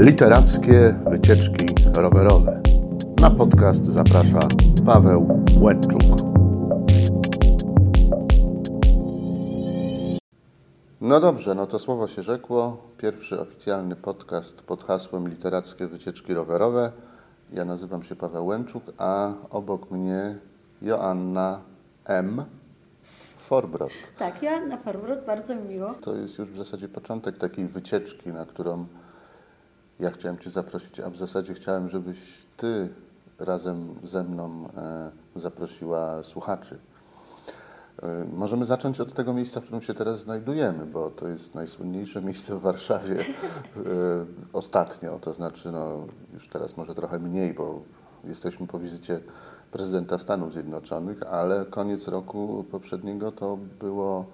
Literackie wycieczki rowerowe. Na podcast zaprasza Paweł Łęczuk. No dobrze, no to słowo się rzekło. Pierwszy oficjalny podcast pod hasłem Literackie wycieczki rowerowe. Ja nazywam się Paweł Łęczuk, a obok mnie Joanna M. Forbrot. Tak, Joanna Forbrot, bardzo mi miło. To jest już w zasadzie początek takiej wycieczki, na którą ja chciałem Cię zaprosić, a w zasadzie chciałem, żebyś Ty razem ze mną e, zaprosiła słuchaczy. E, możemy zacząć od tego miejsca, w którym się teraz znajdujemy, bo to jest najsłynniejsze miejsce w Warszawie e, ostatnio, to znaczy no, już teraz może trochę mniej, bo jesteśmy po wizycie prezydenta Stanów Zjednoczonych, ale koniec roku poprzedniego to było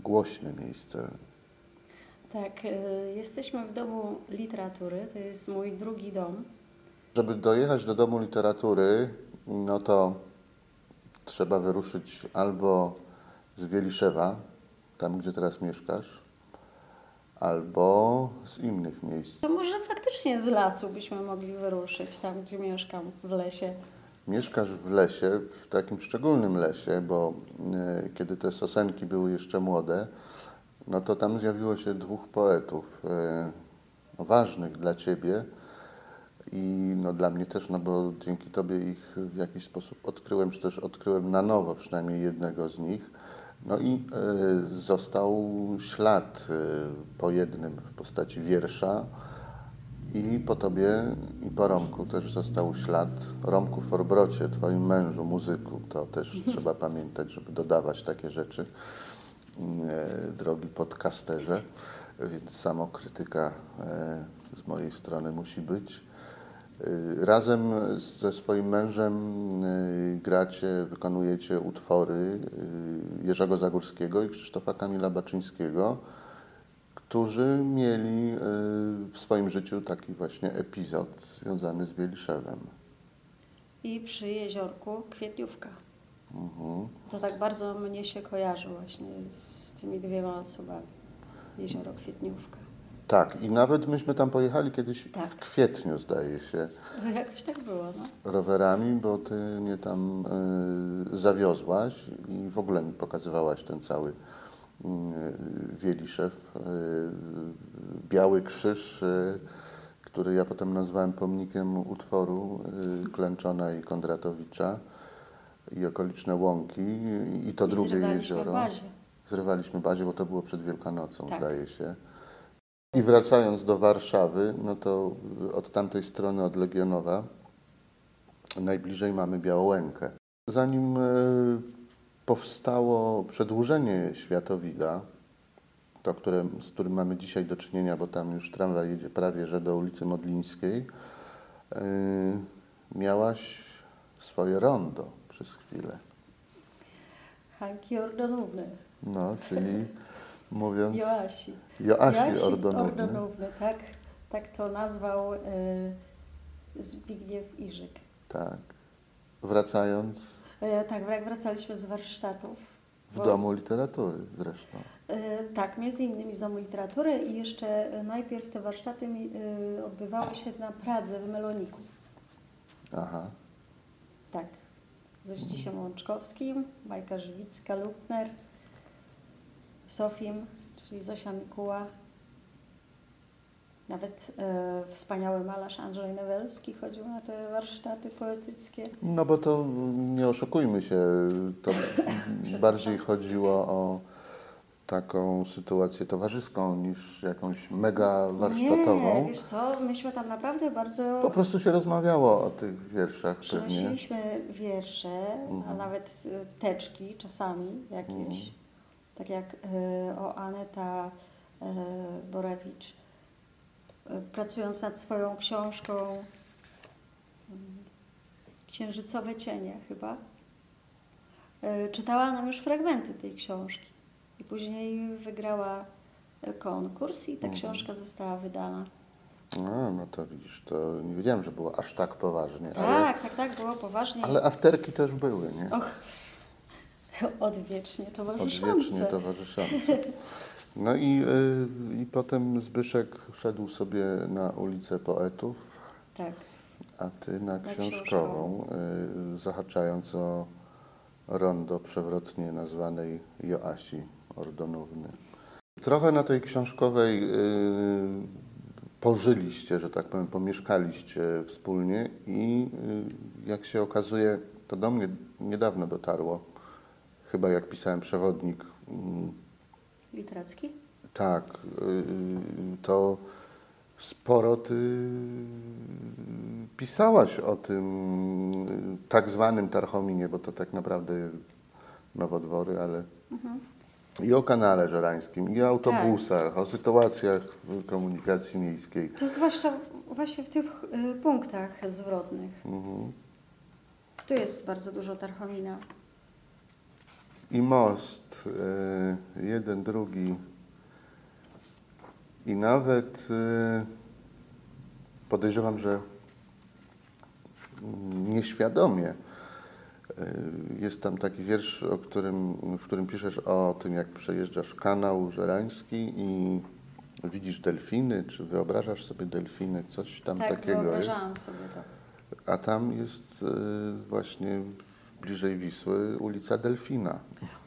głośne miejsce. Tak, y, jesteśmy w Domu Literatury, to jest mój drugi dom. Żeby dojechać do Domu Literatury, no to trzeba wyruszyć albo z Wieliszewa, tam gdzie teraz mieszkasz, albo z innych miejsc. To może faktycznie z lasu byśmy mogli wyruszyć, tam gdzie mieszkam, w lesie. Mieszkasz w lesie, w takim szczególnym lesie, bo y, kiedy te sosenki były jeszcze młode, no to tam zjawiło się dwóch poetów y, ważnych dla Ciebie i no dla mnie też, no bo dzięki Tobie ich w jakiś sposób odkryłem, czy też odkryłem na nowo przynajmniej jednego z nich. No i y, został ślad y, po jednym w postaci wiersza i po Tobie i po Romku też został ślad. Romku Forbrocie, Twoim mężu, muzyku, to też trzeba pamiętać, żeby dodawać takie rzeczy, drogi podcasterze, więc samokrytyka y, z mojej strony musi być. Y, Razem ze swoim mężem gracie, wykonujecie utwory Jerzego Zagórskiego i Krzysztofa Kamila Baczyńskiego, którzy mieli w swoim życiu taki właśnie epizod związany z Wieliszewem. I przy jeziorku Kwietniówka. Mhm. To tak bardzo mnie się kojarzy właśnie z tymi dwiema osobami. Jezioro Kwietniówka. Tak, i nawet myśmy tam pojechali kiedyś Tak. w kwietniu, zdaje się, No, jakoś tak było, no. rowerami, bo ty mnie tam y, zawiozłaś i w ogóle mi pokazywałaś ten cały y, Wieliszew, y, Biały Krzyż, y, który ja potem nazwałem pomnikiem utworu y, Klęczona i Kondratowicza i okoliczne łąki i, to I drugie jezioro. bazie. Zrywaliśmy bazie, bo to było przed Wielkanocą, Tak. zdaje się. I wracając do Warszawy, no to od tamtej strony, od Legionowa, najbliżej mamy Białołękę. Zanim e, powstało przedłużenie Światowida, to, które, z którym mamy dzisiaj do czynienia, bo tam już tramwaj jedzie prawie że do ulicy Modlińskiej, e, miałaś swoje rondo przez chwilę. Hanki Ordonówny. No, czyli mówiąc Joasi. Joasi Ordonówny. Ordonówny, tak, tak to nazwał y, Zbigniew Iżyk. Tak. Wracając E, tak, jak wracaliśmy z warsztatów. w bo- Domu Literatury zresztą. E, tak, między innymi z Domu Literatury i jeszcze najpierw te warsztaty odbywały się na Pradze w Meloniku. Aha. Tak. Ze Zdzisiem Łączkowskim, Majka Żywicka, Lutner, Sofim, czyli Zosia Mikuła. Nawet e, wspaniały malarz Andrzej Newelski chodził na te warsztaty poetyckie. No bo to mm, nie oszukujmy się, to bardziej chodziło o taką sytuację towarzyską niż jakąś mega warsztatową. Nie, wiesz co, myśmy tam naprawdę bardzo... Po prostu się rozmawiało o tych wierszach pewnie. Przynosiliśmy wiersze, a Mhm. nawet y, teczki czasami jakieś, Mhm. tak jak y, o Aneta y, Borewicz, y, pracując nad swoją książką y, Księżycowe cienie chyba, y, czytała nam już fragmenty tej książki i później wygrała y, konkurs i ta Mhm. książka została wydana. A, no to widzisz, to nie wiedziałem, że było aż tak poważnie. Ale, Tak, tak, tak, było poważnie. ale afterki też były, nie? Och, odwiecznie towarzyszące. Odwiecznie towarzyszące. No i, y, i potem Zbyszek szedł sobie na ulicę Poetów, Tak. a ty na książkową. książkową, y, zahaczając o rondo przewrotnie nazwanej Joasi Ordonówny. Trochę na tej książkowej y, pożyliście, że tak powiem, pomieszkaliście wspólnie i y, jak się okazuje, to do mnie niedawno dotarło, chyba jak pisałem przewodnik, mm, Literacki? tak, y, to sporo ty pisałaś o tym tak zwanym Tarchominie, bo to tak naprawdę nowodwory, ale Mhm. I o kanale żerańskim, i o autobusach, o sytuacjach komunikacji miejskiej. To zwłaszcza właśnie w tych y, punktach zwrotnych. Mhm. Tu jest bardzo dużo tarchomina. I most, y, jeden, drugi. I nawet y, podejrzewam, że mm, nieświadomie jest tam taki wiersz, o którym, w którym piszesz o tym, jak przejeżdżasz kanał żerański i widzisz delfiny, czy wyobrażasz sobie delfiny, coś tam tak, takiego jest. wyobrażałam sobie to. A tam jest y, właśnie bliżej Wisły ulica Delfina.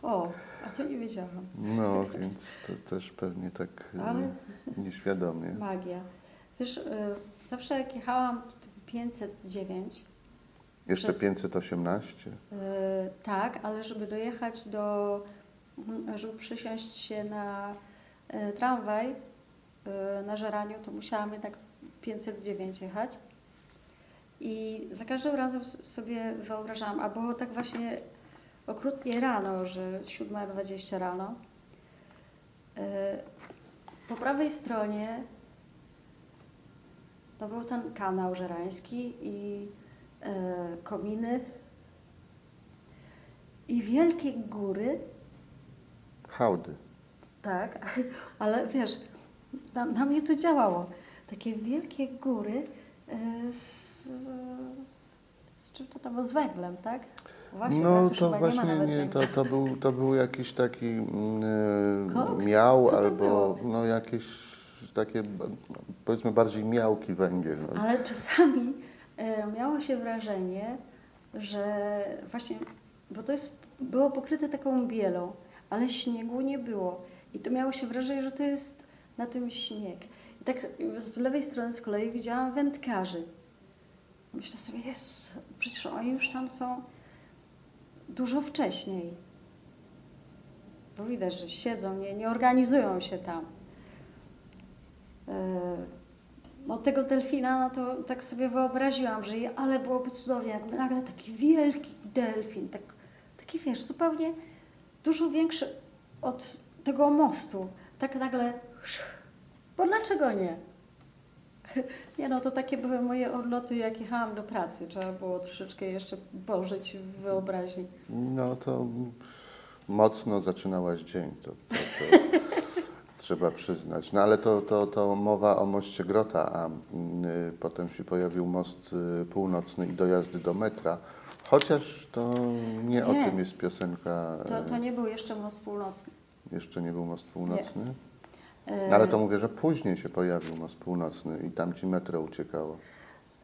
O, a to nie wiedziałam. No, więc to też pewnie tak y, Ale- nieświadomie. Magia. Wiesz, y, zawsze jak jechałam tym 509, Jeszcze przez- 518. y, tak, ale żeby dojechać do, żeby przesiąść się na y, tramwaj y, na Żeraniu, to musiałam jednak 509 jechać. I za każdym razem sobie wyobrażałam, a było tak właśnie okrutnie rano, że 7.20 rano. Y, Po prawej stronie to był ten kanał żerański i e, kominy i wielkie góry, Hałdy. tak, ale wiesz, na, na mnie to działało. Takie wielkie góry e, z, z czym to tam było? z węglem, tak? Właśnie, No to nie właśnie nie, węgla. to, to, był, to był jakiś taki Koks? miał albo no jakieś takie powiedzmy bardziej miałki węgiel. No. Ale czasami e, miało się wrażenie, że właśnie, bo to jest, było pokryte taką bielą, ale śniegu nie było. I to miało się wrażenie, że to jest na tym śnieg. I tak z lewej strony z kolei widziałam wędkarzy. Myślę sobie, jest, przecież oni już tam są dużo wcześniej. Bo widać, że siedzą, nie, nie organizują się tam. No tego delfina, no to tak sobie wyobraziłam, że ale byłoby cudownie, jakby nagle taki wielki delfin, tak, taki wiesz, zupełnie dużo większy od tego mostu. Tak nagle, bo dlaczego nie? Nie no, to takie były moje odloty, jak jechałam do pracy. Trzeba było troszeczkę jeszcze pożyć w wyobraźni. No to mocno zaczynałaś dzień, to, to, to trzeba przyznać. No ale to, to, to mowa o moście Grota, a y, potem się pojawił most y, północny i dojazdy do metra. Chociaż to nie, o Nie. tym jest piosenka. To, to nie był jeszcze most północny. Jeszcze nie był most północny. E, No, ale to mówię, że później się pojawił most północny i tam ci metro uciekało.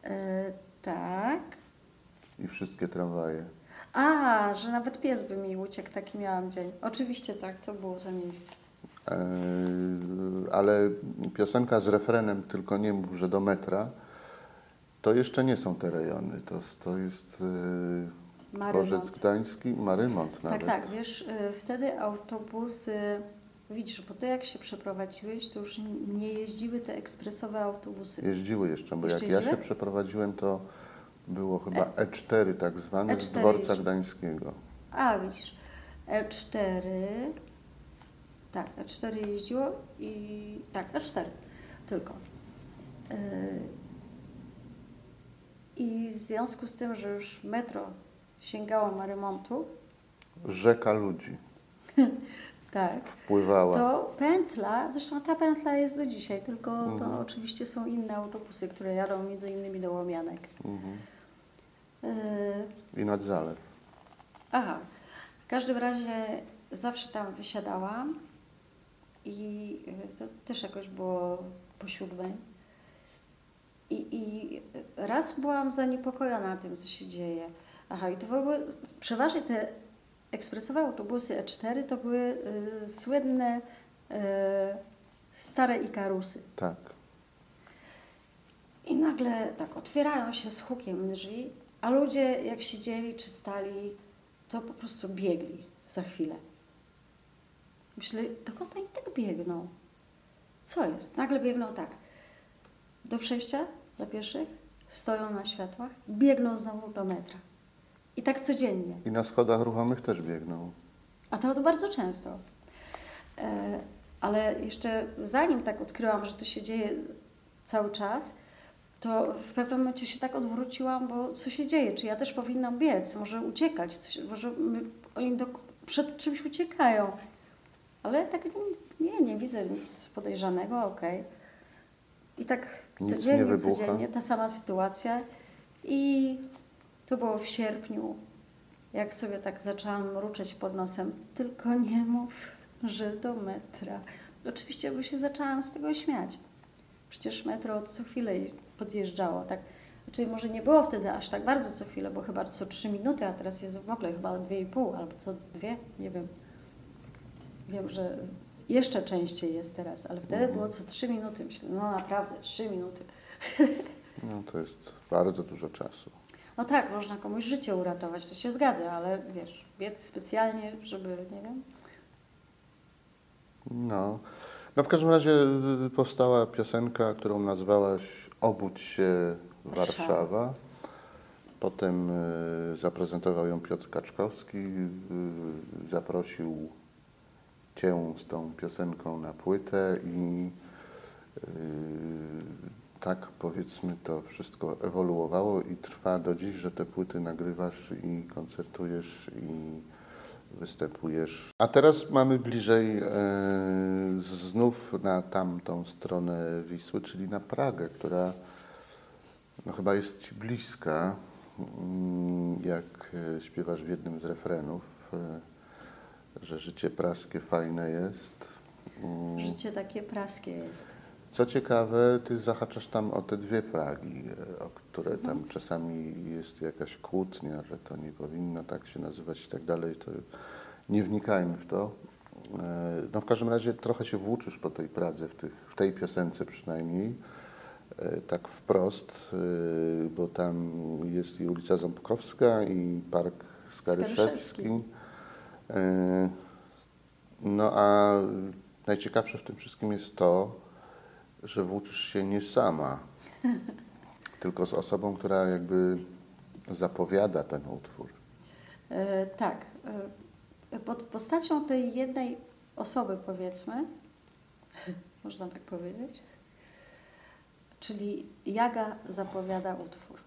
e, tak. I wszystkie tramwaje. A, że nawet pies by mi uciekł, taki miałam dzień. Oczywiście tak, to było to miejsce. E, ale piosenka z refrenem Tylko nie mów, że do metra, to jeszcze nie są te rejony. To, to jest e, Marymont. Gdański, Marymont nawet. Tak, tak, wiesz, y, wtedy autobusy, widzisz, bo ty jak się przeprowadziłeś, to już nie jeździły te ekspresowe autobusy. Jeździły jeszcze, bo Jeszcze jak ja się jeździły? przeprowadziłem, to było chyba E4 tak zwane z E4 dworca jeździ. gdańskiego. A, widzisz, E4, tak, E4 jeździło i, tak, E4 tylko. Y, I w związku z tym, że już metro sięgało Marymontu, Rzeka ludzi tak, wpływała. To pętla, zresztą ta pętla jest do dzisiaj, tylko to Mhm. oczywiście są inne autobusy, które jadą między innymi do Łomianek. Mhm. Yy, I nad zalew. aha, w każdym razie zawsze tam wysiadałam i y, to też jakoś było po siódmej. I, I raz byłam zaniepokojona tym, co się dzieje. Aha, i to były przeważnie te ekspresowe autobusy E4 to były y, słynne y, stare Ikarusy. Tak. I nagle tak otwierają się z hukiem drzwi, a ludzie jak siedzieli czy stali, to po prostu biegli za chwilę. Myślę, dokąd oni tak biegną? Co jest? Nagle biegną tak. Do przejścia dla pieszych, stoją na światłach, biegną znowu do metra. I tak codziennie. I na schodach ruchomych też biegną. A to, to bardzo często. E, ale jeszcze zanim tak odkryłam, że to się dzieje cały czas, to w pewnym momencie się tak odwróciłam, bo co się dzieje? Czy ja też powinnam biec? Może uciekać? Coś, może my, oni do, przed czymś uciekają. Ale tak nie, nie widzę nic podejrzanego, okej. I tak Nic nie codziennie, wybucha. codziennie ta sama sytuacja. I to było w sierpniu, jak sobie tak zaczęłam mruczeć pod nosem. Tylko nie mów, że do metra. Oczywiście, bo się zaczęłam z tego śmiać. Przecież metro co chwilę podjeżdżało, tak? Znaczy może nie było wtedy aż tak bardzo co chwilę, bo chyba co 3 minuty, a teraz jest w ogóle chyba 2,5 albo co dwie, nie wiem. Wiem, że jeszcze częściej jest teraz, ale wtedy Mhm. było co 3 minuty. Myślę, no naprawdę, 3 minuty. No to jest bardzo dużo czasu. No tak, można komuś życie uratować, to się zgadza, ale wiesz, biec specjalnie, żeby, nie wiem. No. No w każdym razie y, powstała piosenka, którą nazwałaś Obudź się Warszawa. Warszawa. Potem y, zaprezentował ją Piotr Kaczkowski, y, zaprosił Cię z tą piosenką na płytę i y, tak powiedzmy to wszystko ewoluowało i trwa do dziś, że te płyty nagrywasz i koncertujesz i występujesz. A teraz mamy bliżej e, znów na tamtą stronę Wisły, czyli na Pragę, która no, chyba jest Ci bliska, mm, jak e, śpiewasz w jednym z refrenów, e, że życie praskie fajne jest. Mm, Życie takie praskie jest. Co ciekawe, ty zahaczasz tam o te dwie Pragi, o które tam czasami jest jakaś kłótnia, że to nie powinno tak się nazywać i tak dalej. To nie wnikajmy w to. E, No w każdym razie trochę się włóczysz po tej Pradze, w, tych, w tej piosence przynajmniej, e, tak wprost, e, bo tam jest i ulica Ząbkowska i Park Skaryszewski. Skaryszewski. E, No a najciekawsze w tym wszystkim jest to, że włóczysz się nie sama, tylko z osobą, która jakby zapowiada ten utwór. E, tak. E, pod postacią tej jednej osoby, powiedzmy, można tak powiedzieć, czyli Jaga zapowiada utwór.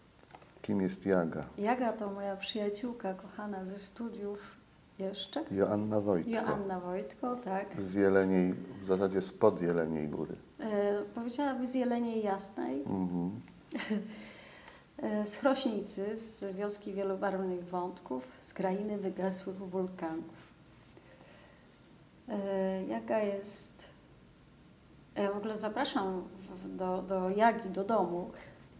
Kim jest Jaga? Jaga to moja przyjaciółka kochana ze studiów jeszcze. Joanna Wojtko. Joanna Wojtko, tak. Z Jeleniej, w zasadzie spod Jeleniej Góry. E, powiedziałaby z Jeleniej Jasnej, Mhm. e, z Chrośnicy, z wioski wielobarwnych wątków, z krainy wygasłych wulkanów. E, Jaga jest... Ja w ogóle zapraszam do, do Jagi, do domu.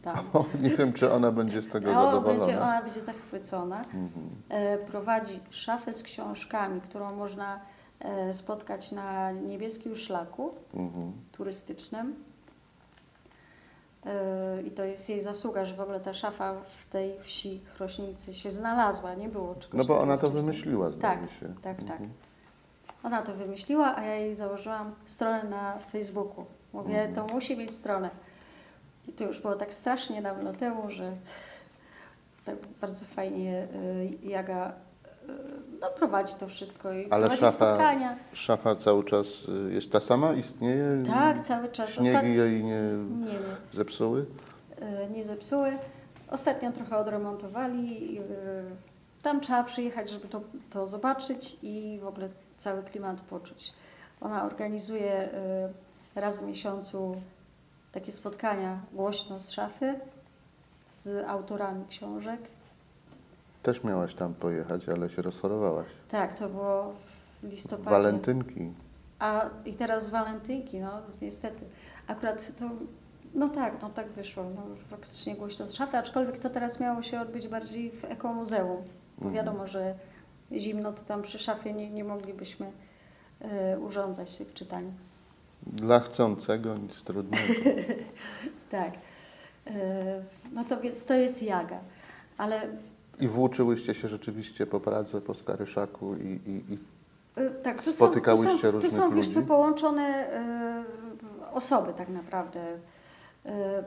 Tam. O, nie wiem, czy ona będzie z tego zadowolona. będzie, ona będzie zachwycona. Mhm. E, prowadzi szafę z książkami, którą można e, spotkać na niebieskim szlaku Mhm. turystycznym. E, I to jest jej zasługa, że w ogóle ta szafa w tej wsi Chrośnicy się znalazła. Nie było czegoś No bo ona to wcześniej. wymyśliła, zdaje Tak, się. tak, tak. Mhm. Ona to wymyśliła, a ja jej założyłam stronę na Facebooku. Mówię, Mhm. to musi mieć stronę. To już było tak strasznie dawno temu, że tak bardzo fajnie y, Jaga y, no, prowadzi to wszystko i Ale prowadzi szafa- spotkania. Szafa cały czas y, jest ta sama? Istnieje? Tak, cały czas. Śniegi jej nie Nie, nie. zepsuły? nie zepsuły. Ostatnio trochę odremontowali. Tam trzeba przyjechać, żeby to, to zobaczyć i w ogóle cały klimat poczuć. Ona organizuje raz w miesiącu takie spotkania głośno z szafy z autorami książek. Też miałaś tam pojechać, ale się rozchorowałaś. Tak, to było w listopadzie. Walentynki. A i teraz walentynki, no niestety. Akurat to, no tak, no tak wyszło. No, faktycznie głośno z szafy, aczkolwiek to teraz miało się odbyć bardziej w ekomuzeum. Mhm. wiadomo, że zimno to tam przy szafie nie, nie moglibyśmy e, urządzać tych czytań. Dla chcącego nic trudnego. Tak. E, no to więc to jest jaga. Ale I włóczyłyście się rzeczywiście po Pradze, po Skaryszaku i, i, i e, tak, tu Spotykałyście są, tu są, różnych są wiesz, co, ludzi? połączone e, osoby tak naprawdę.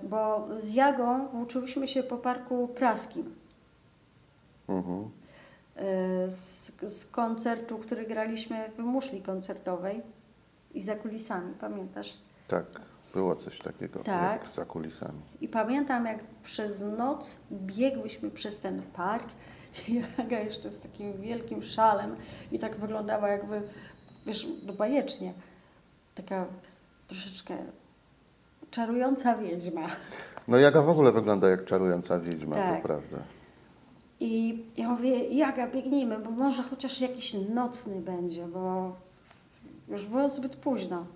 Bo z Jagą włóczyłyśmy się po parku praskim. mhm. z, z koncertu, który graliśmy w muszli koncertowej i za kulisami, pamiętasz? tak, było coś takiego Tak. jak za kulisami. I pamiętam, jak przez noc biegłyśmy przez ten park i Jaga jeszcze z takim wielkim szalem i tak wyglądała jakby, wiesz, no bajecznie. Taka troszeczkę czarująca wiedźma. No Jaga w ogóle wygląda jak czarująca wiedźma, Tak. to prawda. I ja mówię, Jaga, biegnijmy, bo może chociaż jakiś nocny będzie, bo już było zbyt późno.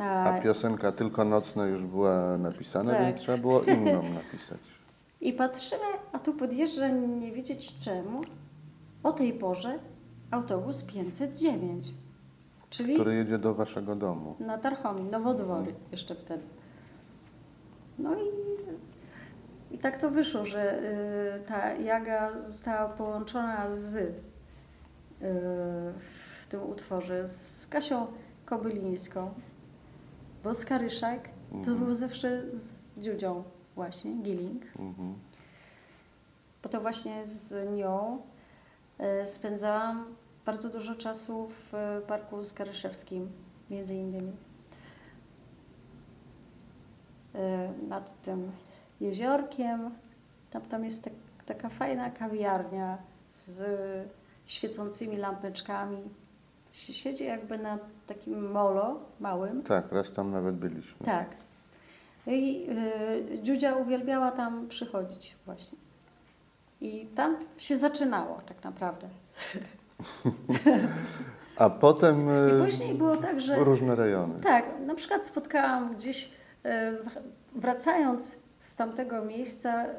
A piosenka Tylko nocne już była napisana, Tak. więc trzeba było inną napisać. I patrzymy, a tu podjeżdża nie wiedzieć czemu o tej porze autobus 509, czyli Który jedzie do waszego domu. na Tarchomi, Nowodwory jeszcze wtedy. No i, i tak to wyszło, że y, ta jaga została połączona z y, tym utworze z Kasią Kobylińską, bo Skaryszak to Mhm. był zawsze z Dziudzią właśnie, Gilling. Mhm. bo to właśnie z nią e, spędzałam bardzo dużo czasu w Parku Skaryszewskim, między innymi. E, Nad tym jeziorkiem. Tam, tam jest tak, taka fajna kawiarnia z świecącymi lampeczkami. Sie- Siedzi jakby na takim molo małym. Tak, raz tam nawet byliśmy. Tak. I y, Dziudzia uwielbiała tam przychodzić właśnie. I tam się zaczynało tak naprawdę. A potem I e, później było tak, że różne rejony. tak, na przykład spotkałam gdzieś, y, wracając z tamtego miejsca, y,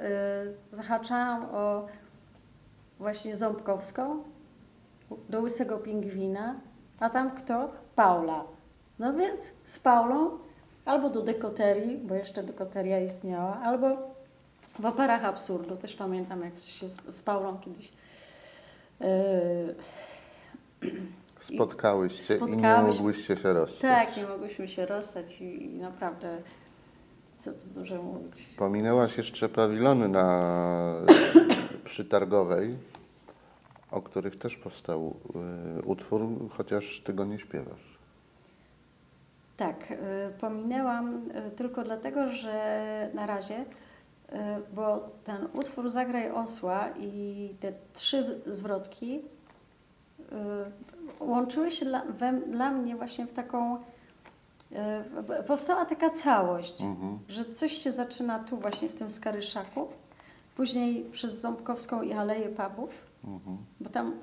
zahaczałam o właśnie Ząbkowską, do Łysego Pingwina, a tam kto? Paula. No więc z Paulą albo do dekoterii, bo jeszcze dekoteria istniała, albo w operach absurdu. Też pamiętam, jak się z, z Paulą kiedyś yy, Spotkałyście i nie mogłyście się rozstać. tak, nie mogłyśmy się rozstać i, i naprawdę, co tu dużo mówić. Pominęłaś jeszcze pawilony na przytargowej, o których też powstał y, utwór, chociaż ty go nie śpiewasz. Tak, y, pominęłam y, tylko dlatego, że na razie, bo ten utwór Zagraj Osła i te trzy zwrotki łączyły się dla, we, dla mnie właśnie w taką, powstała taka całość, Mhm. że coś się zaczyna tu właśnie w tym Skaryszaku, później przez Ząbkowską i Aleję Pubów, Mhm. bo tam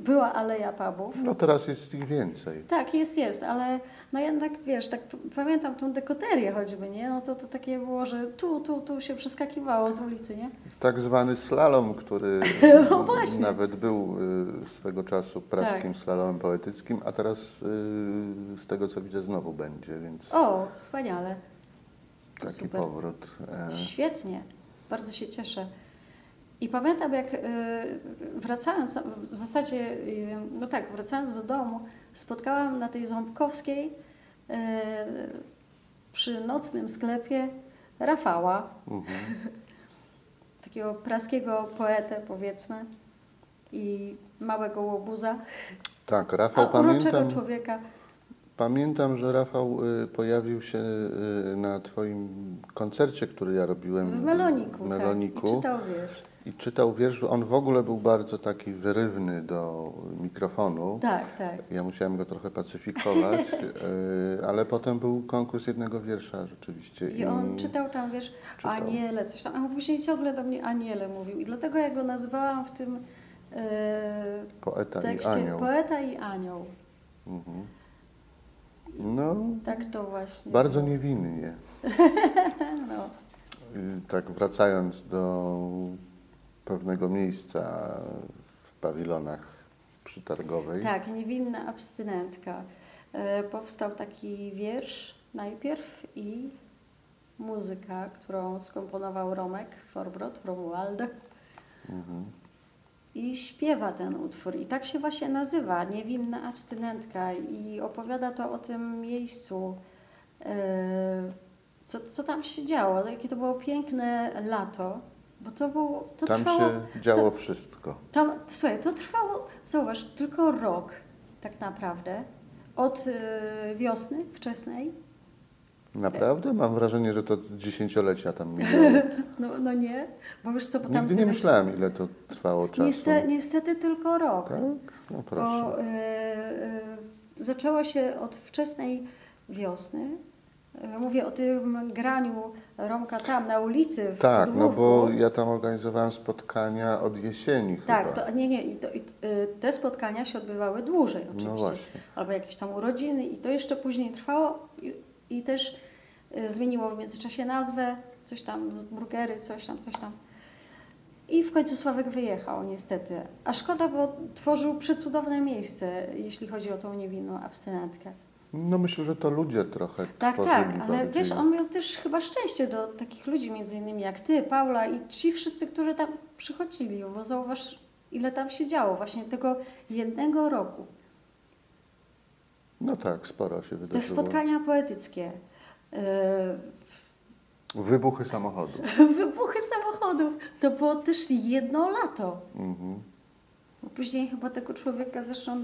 była Aleja Pubów. No teraz jest ich więcej. Tak, jest, jest, ale no jednak wiesz, tak pamiętam tą dekoterię choćby, nie? No to, to takie było, że tu, tu, tu się przeskakiwało z ulicy, nie? Tak zwany slalom, który No. Tak. nawet był y, swego czasu praskim slalomem poetyckim, a teraz y, z tego co widzę znowu będzie, więc O, wspaniale. taki super. powrót. E, Świetnie, bardzo się cieszę. I pamiętam, jak y, wracając, w zasadzie, y, no tak, wracając do domu, spotkałam na tej Ząbkowskiej y, przy nocnym sklepie Rafała, mhm. takiego praskiego poetę, powiedzmy, i małego łobuza, Tak, a Rafał uroczego pamiętam. człowieka. Pamiętam, że Rafał pojawił się na Twoim koncercie, który ja robiłem W Meloniku, w Meloniku tak, czytał wiersz. I czytał wiersz. On w ogóle był bardzo taki wyrywny do mikrofonu. Tak, tak. Ja musiałem go trochę pacyfikować, y, ale potem był konkurs jednego wiersza rzeczywiście. I on czytał tam, wiesz, czytał. aniele, coś tam, a później ciągle do mnie aniele mówił. I dlatego ja go nazywałam w tym e, Poeta i tekście anioł. poeta i anioł. Mhm. No, Tak to właśnie. bardzo niewinnie. No, Y, Tak wracając do pewnego miejsca w pawilonach przytargowej. tak, niewinna abstynentka. E, powstał taki wiersz najpierw i muzyka, którą skomponował Romek Forbrot, Romuald. Mhm. I śpiewa ten utwór. I tak się właśnie nazywa, Niewinna abstynentka. I opowiada to o tym miejscu, e, co, co tam się działo, jakie to było piękne lato. Bo to było, to Tam trwało, się działo wszystko. tam, słuchaj, to trwało, zauważ, tylko rok tak naprawdę. Od e, wiosny wczesnej. Naprawdę? Mam wrażenie, że to dziesięciolecia tam minęły. No, no nie, bo wiesz co, bo tam Nigdy nie myślałem, ile to trwało czasu. Niestety, niestety tylko rok. Tak? No proszę. Bo e, e, zaczęło się od wczesnej wiosny. E, Mówię o tym graniu Romka tam na ulicy w Tak, no bo ja tam organizowałem spotkania od jesieni Tak, chyba. to, nie, nie, i to, i, e, te spotkania się odbywały dłużej oczywiście. No właśnie. Albo jakieś tam urodziny i to jeszcze później trwało i, i też e, zmieniło w międzyczasie nazwę, coś tam, z burgery, coś tam, coś tam. I w końcu Sławek wyjechał niestety. A szkoda, bo tworzył przecudowne miejsce, jeśli chodzi o tą niewinną abstynentkę. No myślę, że to ludzie trochę Tak, tak, ale bardziej. wiesz, on miał też chyba szczęście do takich ludzi, między innymi jak ty, Paula i ci wszyscy, którzy tam przychodzili, bo zauważ, ile tam się działo właśnie tego jednego roku. No tak, sporo się Te wydarzyło. spotkania poetyckie, yy, Wybuchy samochodów. wybuchy samochodów, to było też jedno lato. Mhm. Bo później chyba tego człowieka zresztą,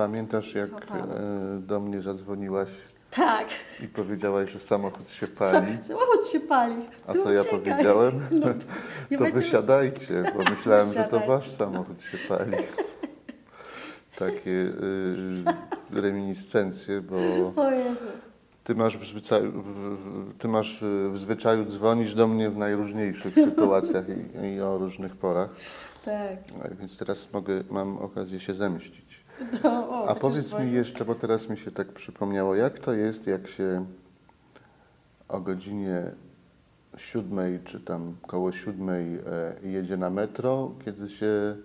Pamiętasz, jak e, do mnie zadzwoniłaś tak, i powiedziałaś, że samochód się pali? sa- samochód się pali. A Ty co ja uciekaj. powiedziałem? No, To będzie- wysiadajcie, bo myślałem, że to Wysiadajcie. wasz samochód się pali. Takie y, reminiscencje, bo O Jezu. ty masz, w zwyczaju, ty masz w zwyczaju dzwonić do mnie w najróżniejszych sytuacjach i, i o różnych porach, Tak. A więc teraz mogę, mam okazję się zemścić. No, o, A powiedz dzwoni. mi jeszcze, bo teraz mi się tak przypomniało, jak to jest, jak się o godzinie siódmej, czy tam koło siódmej e, jedzie na metro, kiedy się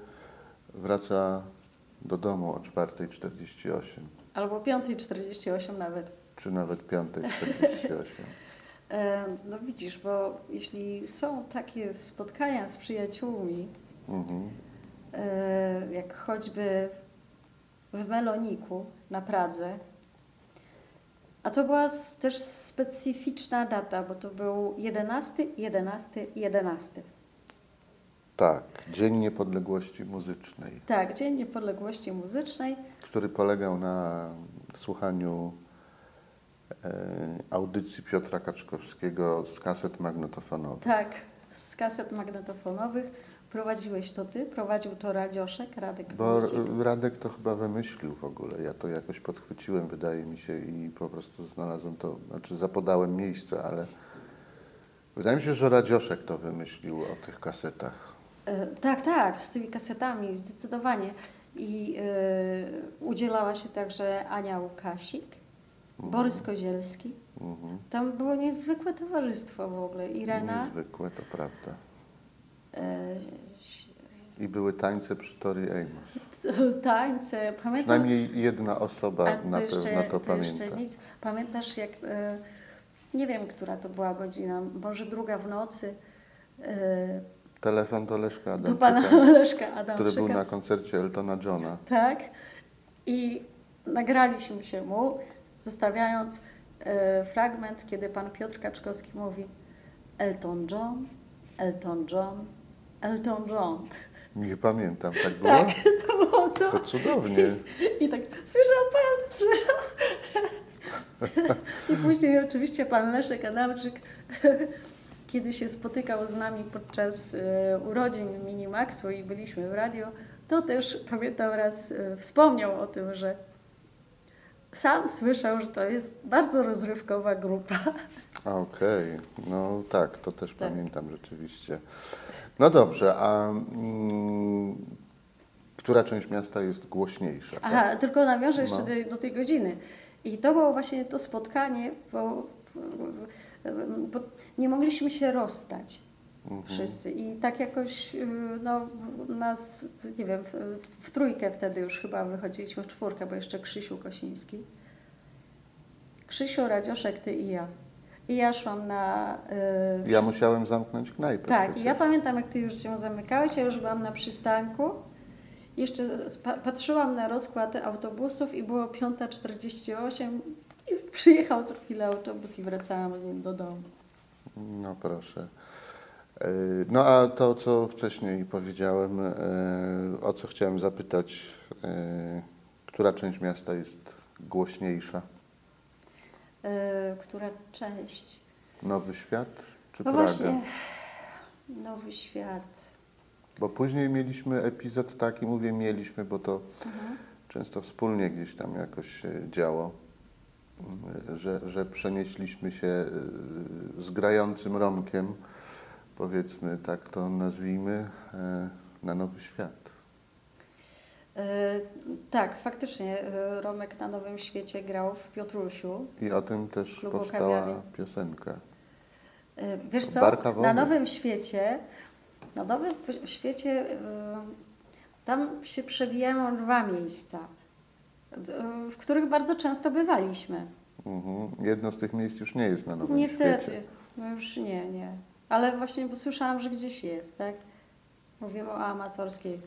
wraca do domu o 4.48, Albo 5.48 nawet. czy nawet 5.48. E, No widzisz, bo jeśli są takie spotkania z przyjaciółmi, Mhm. e, jak choćby w Meloniku na Pradze, a to była też specyficzna data, bo to był 11, 11, 11. Tak, Dzień Niepodległości Muzycznej, Tak, Dzień Niepodległości Muzycznej. który polegał na słuchaniu e, audycji Piotra Kaczkowskiego z kaset magnetofonowych. Tak, z kaset magnetofonowych. Prowadziłeś to ty, prowadził to Radzioszek, Radek Bo Wójcik. Radek to chyba wymyślił w ogóle. Ja to jakoś podchwyciłem, wydaje mi się, i po prostu znalazłem to, znaczy zapodałem miejsce, ale wydaje mi się, że Radzioszek to wymyślił o tych kasetach. E, Tak, tak, z tymi kasetami, zdecydowanie. I e, udzielała się także Ania Łukasik, Borys Kozielski. Mhm. Tam było niezwykłe towarzystwo w ogóle. Irena, Niezwykłe, to prawda. E, I były tańce przy Tori Amos. tańce. Pamiętam, Przynajmniej jedna osoba a na jeszcze, pewno to to jeszcze pamięta. nic. Pamiętasz, jak e, nie wiem, która to była godzina, może druga w nocy, e, Telefon do Leszka do pana Adamczyka, Leszka który Adamczyka. był na koncercie Eltona Johna. Tak. I nagraliśmy się mu, zostawiając fragment, kiedy pan Piotr Kaczkowski mówi Elton John, Elton John, Elton John. Nie pamiętam, tak było? Tak, to było to. To cudownie. I tak, słyszał pan, słyszał. I później oczywiście pan Leszek Adamczyk, kiedy się spotykał z nami podczas e, urodzin Minimaxu i byliśmy w radio, to też pamiętam raz e, wspomniał o tym, że sam słyszał, że to jest bardzo rozrywkowa grupa. Okej, no tak, to też Tak. pamiętam rzeczywiście. No dobrze, a mm, która część miasta jest głośniejsza. Aha, tak? tylko nawiążę jeszcze No. do, do tej godziny. I to było właśnie to spotkanie, bo, bo nie mogliśmy się rozstać Mhm. wszyscy. I tak jakoś y, no, nas, nie wiem, w, w trójkę wtedy już chyba wychodziliśmy w czwórkę, bo jeszcze Krzysiu Kosiński. Krzysiu, Radzioszek, ty i ja. I ja szłam na... y, Ja musiałem zamknąć knajpę. tak, przecież. ja pamiętam, jak ty już się zamykałeś, ja już byłam na przystanku. Jeszcze patrzyłam na rozkład autobusów i było 5.48 i przyjechał za chwilę autobus i wracałam z nim do domu. No proszę. E, No a to, co wcześniej powiedziałem, e, o co chciałem zapytać, e, która część miasta jest głośniejsza? E, która część? Nowy Świat czy No Praga? właśnie, Nowy Świat. Bo później mieliśmy epizod taki, mówię mieliśmy, bo to Mhm. często wspólnie gdzieś tam jakoś się działo, że, że przenieśliśmy się y, z grającym Romkiem, powiedzmy tak to nazwijmy, e, na Nowy Świat. E, tak, faktycznie e, Romek na Nowym Świecie grał w Piotrusiu. I o tym też powstała piosenka. E, Wiesz co, na Nowym Świecie, na Nowym Świecie tam się przewijają dwa miejsca, w których bardzo często bywaliśmy. Mhm. Jedno z tych miejsc już nie jest na Nowym Niestety, Świecie. no już nie, nie. Ale właśnie bo słyszałam, że gdzieś jest, tak? Mówimy o amatorskiej.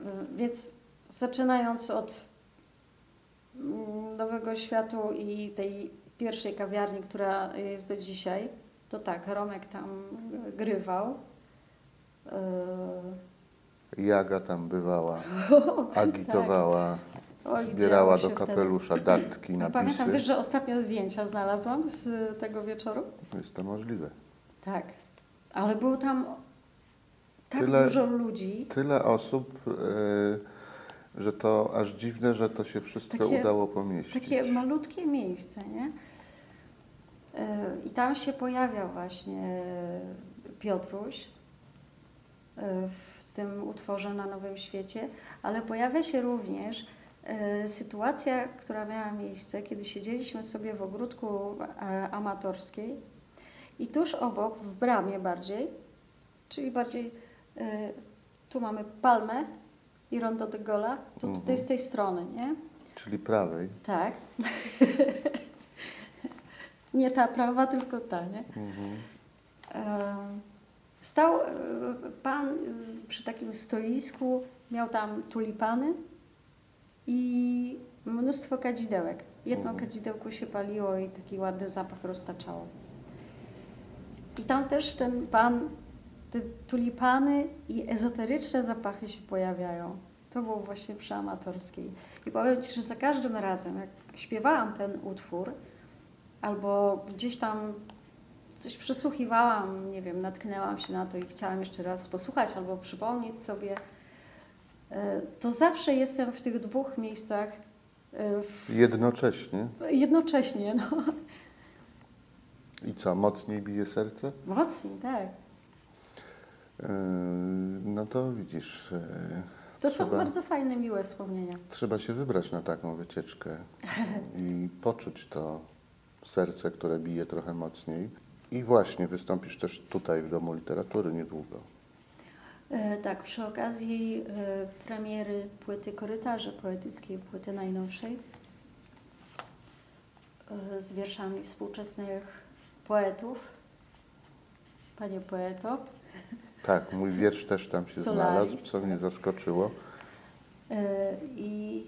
Y, Więc zaczynając od mm, Nowego Światu i tej pierwszej kawiarni, która jest do dzisiaj, to tak, Romek tam grywał. Y, Jaga tam bywała, tak. agitowała, Oj, zbierała do kapelusza datki, napisy. pamiętam, wiesz, że ostatnio zdjęcia znalazłam z tego wieczoru? Jest to możliwe. Tak, ale było tam tak Tyle- dużo ludzi. Tyle osób, e, że to aż dziwne, że to się wszystko Takie- udało pomieścić. Takie malutkie miejsce, nie? E, I tam się pojawia właśnie Piotruś e, w tym utworze na Nowym Świecie, ale pojawia się również sytuacja, która miała miejsce, kiedy siedzieliśmy sobie w ogródku amatorskiej i tuż obok, w bramie bardziej, czyli bardziej tu mamy palmę i rondo de Gola, to tutaj Mhm. z tej strony, nie? Czyli prawej. Tak. nie ta prawa, tylko ta, nie? Mhm. Em, Stał e, pan przy takim stoisku, miał tam tulipany i mnóstwo kadzidełek. Jedno Mhm. kadzidełko się paliło i taki ładny zapach roztaczało. I tam też ten pan, te tulipany i ezoteryczne zapachy się pojawiają. To było właśnie przy amatorskiej. I powiem Ci, że za każdym razem, jak śpiewałam ten utwór, albo gdzieś tam coś przysłuchiwałam, nie wiem, natknęłam się na to i chciałam jeszcze raz posłuchać albo przypomnieć sobie, e, to zawsze jestem w tych dwóch miejscach e, w, Jednocześnie. jednocześnie. No. I co, mocniej bije serce? Mocniej, tak. E, No to widzisz, e, To są trzeba, bardzo fajne, miłe wspomnienia. trzeba się wybrać na taką wycieczkę i poczuć to serce, które bije trochę mocniej. I właśnie wystąpisz też tutaj w Domu Literatury niedługo. E, Tak, przy okazji e, premiery płyty Korytarze Poetyckiej, płyty najnowszej e, z wierszami współczesnych poetów. Panie poeto. Tak, mój wiersz też tam się Solaris, znalazł, co mnie zaskoczyło. E, I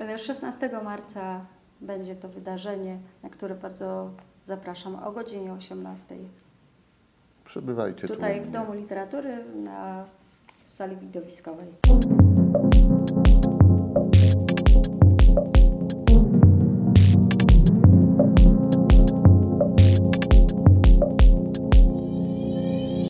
e, 16 marca będzie to wydarzenie, na które bardzo zapraszam o godzinie 18. Przybywajcie Tutaj tu. w Domu Literatury na sali widowiskowej.